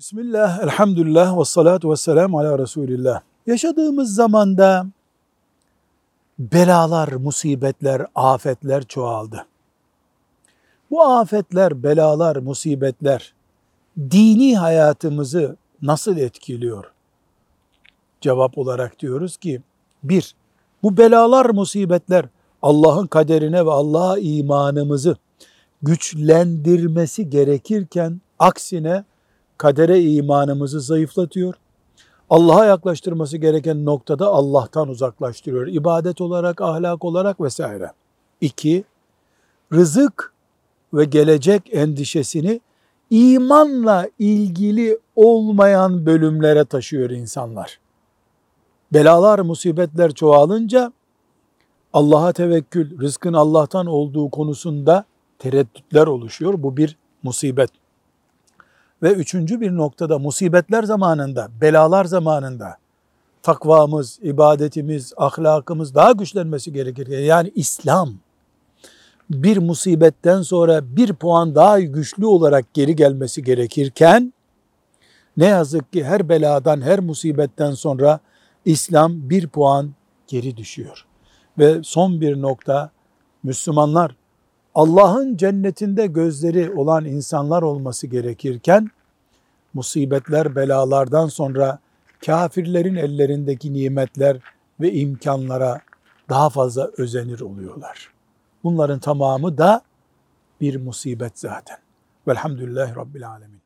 Bismillah, elhamdülillah ve salatu ve selamu ala Resulillah. Yaşadığımız zamanda belalar, musibetler, afetler çoğaldı. Bu afetler, belalar, musibetler dini hayatımızı nasıl etkiliyor? Cevap olarak diyoruz ki, bir, bu belalar, musibetler Allah'ın kaderine ve Allah'a imanımızı güçlendirmesi gerekirken aksine kadere imanımızı zayıflatıyor. Allah'a yaklaştırması gereken noktada Allah'tan uzaklaştırıyor. İbadet olarak, ahlak olarak vesaire. İki, rızık ve gelecek endişesini imanla ilgili olmayan bölümlere taşıyor insanlar. Belalar, musibetler çoğalınca Allah'a tevekkül, rızkın Allah'tan olduğu konusunda tereddütler oluşuyor. Bu bir musibet. Ve üçüncü bir noktada musibetler zamanında, belalar zamanında takvamız, ibadetimiz, ahlakımız daha güçlenmesi gerekir. Yani İslam bir musibetten sonra bir puan daha güçlü olarak geri gelmesi gerekirken ne yazık ki her beladan, her musibetten sonra İslam bir puan geri düşüyor. Ve son bir nokta Müslümanlar Allah'ın cennetinde gözleri olan insanlar olması gerekirken musibetler, belalardan sonra kafirlerin ellerindeki nimetler ve imkanlara daha fazla özenir oluyorlar. Bunların tamamı da bir musibet zaten. Velhamdülillahi Rabbil Alemin.